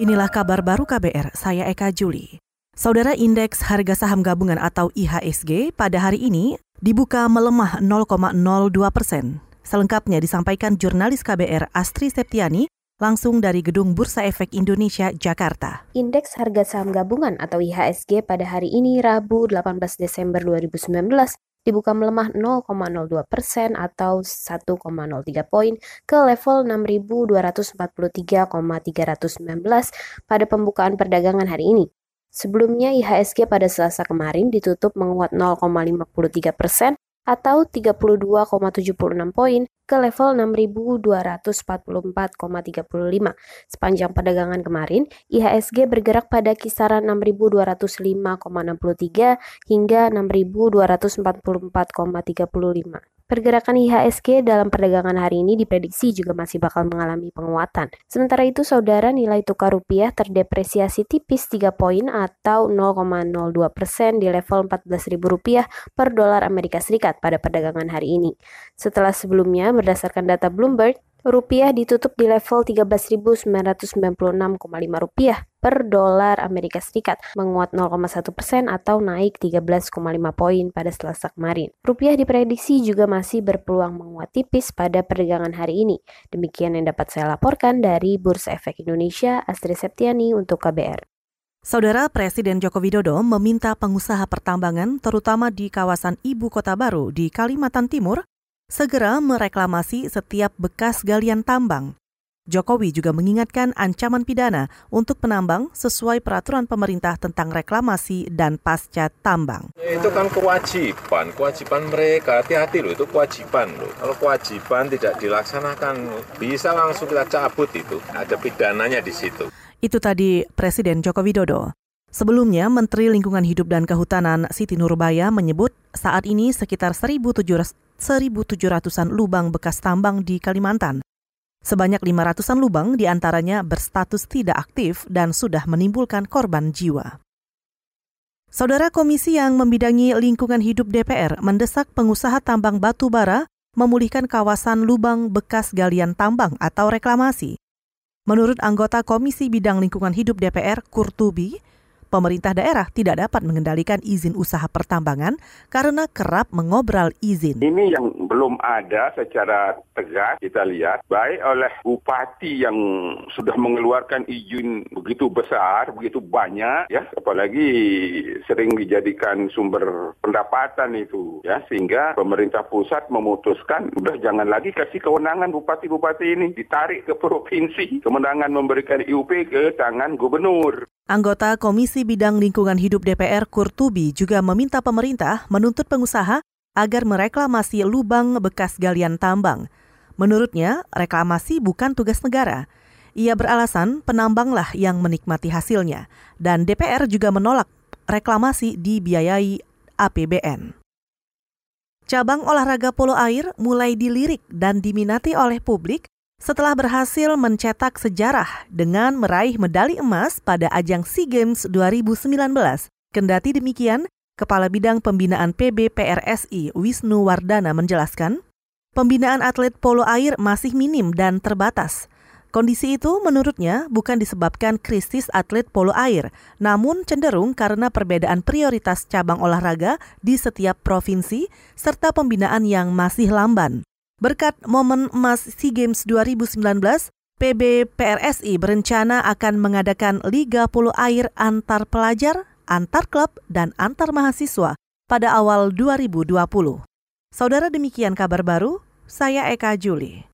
Inilah kabar baru KBR, saya Eka Juli. Saudara indeks harga saham gabungan atau IHSG pada hari ini dibuka melemah 0,02 persen. Selengkapnya disampaikan jurnalis KBR Astri Septiani langsung dari Gedung Bursa Efek Indonesia, Jakarta. Indeks harga saham gabungan atau IHSG pada hari ini Rabu 18 Desember 2019 dibuka melemah 0,02 persen atau 1,03 poin ke level 6.243,319 pada pembukaan perdagangan hari ini. Sebelumnya IHSG pada Selasa kemarin ditutup menguat 0,53 persen atau 32,76 poin ke level 6.244,35. Sepanjang perdagangan kemarin, IHSG bergerak pada kisaran 6.205,63 hingga 6.244,35. Pergerakan IHSG dalam perdagangan hari ini diprediksi juga masih bakal mengalami penguatan. Sementara itu, saudara nilai tukar rupiah terdepresiasi tipis 3 poin atau 0,02 persen di level 14.000 rupiah per dolar Amerika Serikat pada perdagangan hari ini. Setelah sebelumnya, berdasarkan data Bloomberg, Rupiah ditutup di level 13.996,5 rupiah per dolar Amerika Serikat, menguat 0,1 persen atau naik 13,5 poin pada Selasa kemarin. Rupiah diprediksi juga masih berpeluang menguat tipis pada perdagangan hari ini. Demikian yang dapat saya laporkan dari Bursa Efek Indonesia, Astri Septiani untuk KBR. Saudara Presiden Joko Widodo meminta pengusaha pertambangan, terutama di kawasan Ibu Kota Baru di Kalimantan Timur, segera mereklamasi setiap bekas galian tambang. Jokowi juga mengingatkan ancaman pidana untuk penambang sesuai peraturan pemerintah tentang reklamasi dan pasca tambang. Itu kan kewajiban, kewajiban mereka. Hati-hati loh, itu kewajiban loh. Kalau kewajiban tidak dilaksanakan, bisa langsung kita cabut itu. Ada pidananya di situ. Itu tadi Presiden Joko Widodo. Sebelumnya, Menteri Lingkungan Hidup dan Kehutanan Siti Nurbaya menyebut saat ini sekitar 1.700-an lubang bekas tambang di Kalimantan. Sebanyak 500-an lubang di antaranya berstatus tidak aktif dan sudah menimbulkan korban jiwa. Saudara Komisi yang membidangi lingkungan hidup DPR mendesak pengusaha tambang batu bara memulihkan kawasan lubang bekas galian tambang atau reklamasi. Menurut anggota Komisi Bidang Lingkungan Hidup DPR, Kurtubi, pemerintah daerah tidak dapat mengendalikan izin usaha pertambangan karena kerap mengobral izin. Ini yang belum ada secara tegas kita lihat, baik oleh bupati yang sudah mengeluarkan izin begitu besar, begitu banyak, ya, apalagi sering dijadikan sumber pendapatan itu, ya, sehingga pemerintah pusat memutuskan, udah jangan lagi kasih kewenangan bupati-bupati ini, ditarik ke provinsi, kemenangan memberikan IUP ke tangan gubernur. Anggota Komisi Bidang Lingkungan Hidup DPR Kurtubi juga meminta pemerintah menuntut pengusaha agar mereklamasi lubang bekas galian tambang. Menurutnya, reklamasi bukan tugas negara. Ia beralasan penambanglah yang menikmati hasilnya, dan DPR juga menolak reklamasi dibiayai APBN. Cabang olahraga polo air mulai dilirik dan diminati oleh publik setelah berhasil mencetak sejarah dengan meraih medali emas pada ajang SEA Games 2019. Kendati demikian, Kepala Bidang Pembinaan PB PRSI Wisnu Wardana menjelaskan, pembinaan atlet polo air masih minim dan terbatas. Kondisi itu menurutnya bukan disebabkan krisis atlet polo air, namun cenderung karena perbedaan prioritas cabang olahraga di setiap provinsi serta pembinaan yang masih lamban. Berkat momen emas SEA Games 2019, PB PRSI berencana akan mengadakan Liga Polo Air antar pelajar, antar klub, dan antar mahasiswa pada awal 2020. Saudara demikian kabar baru, saya Eka Juli.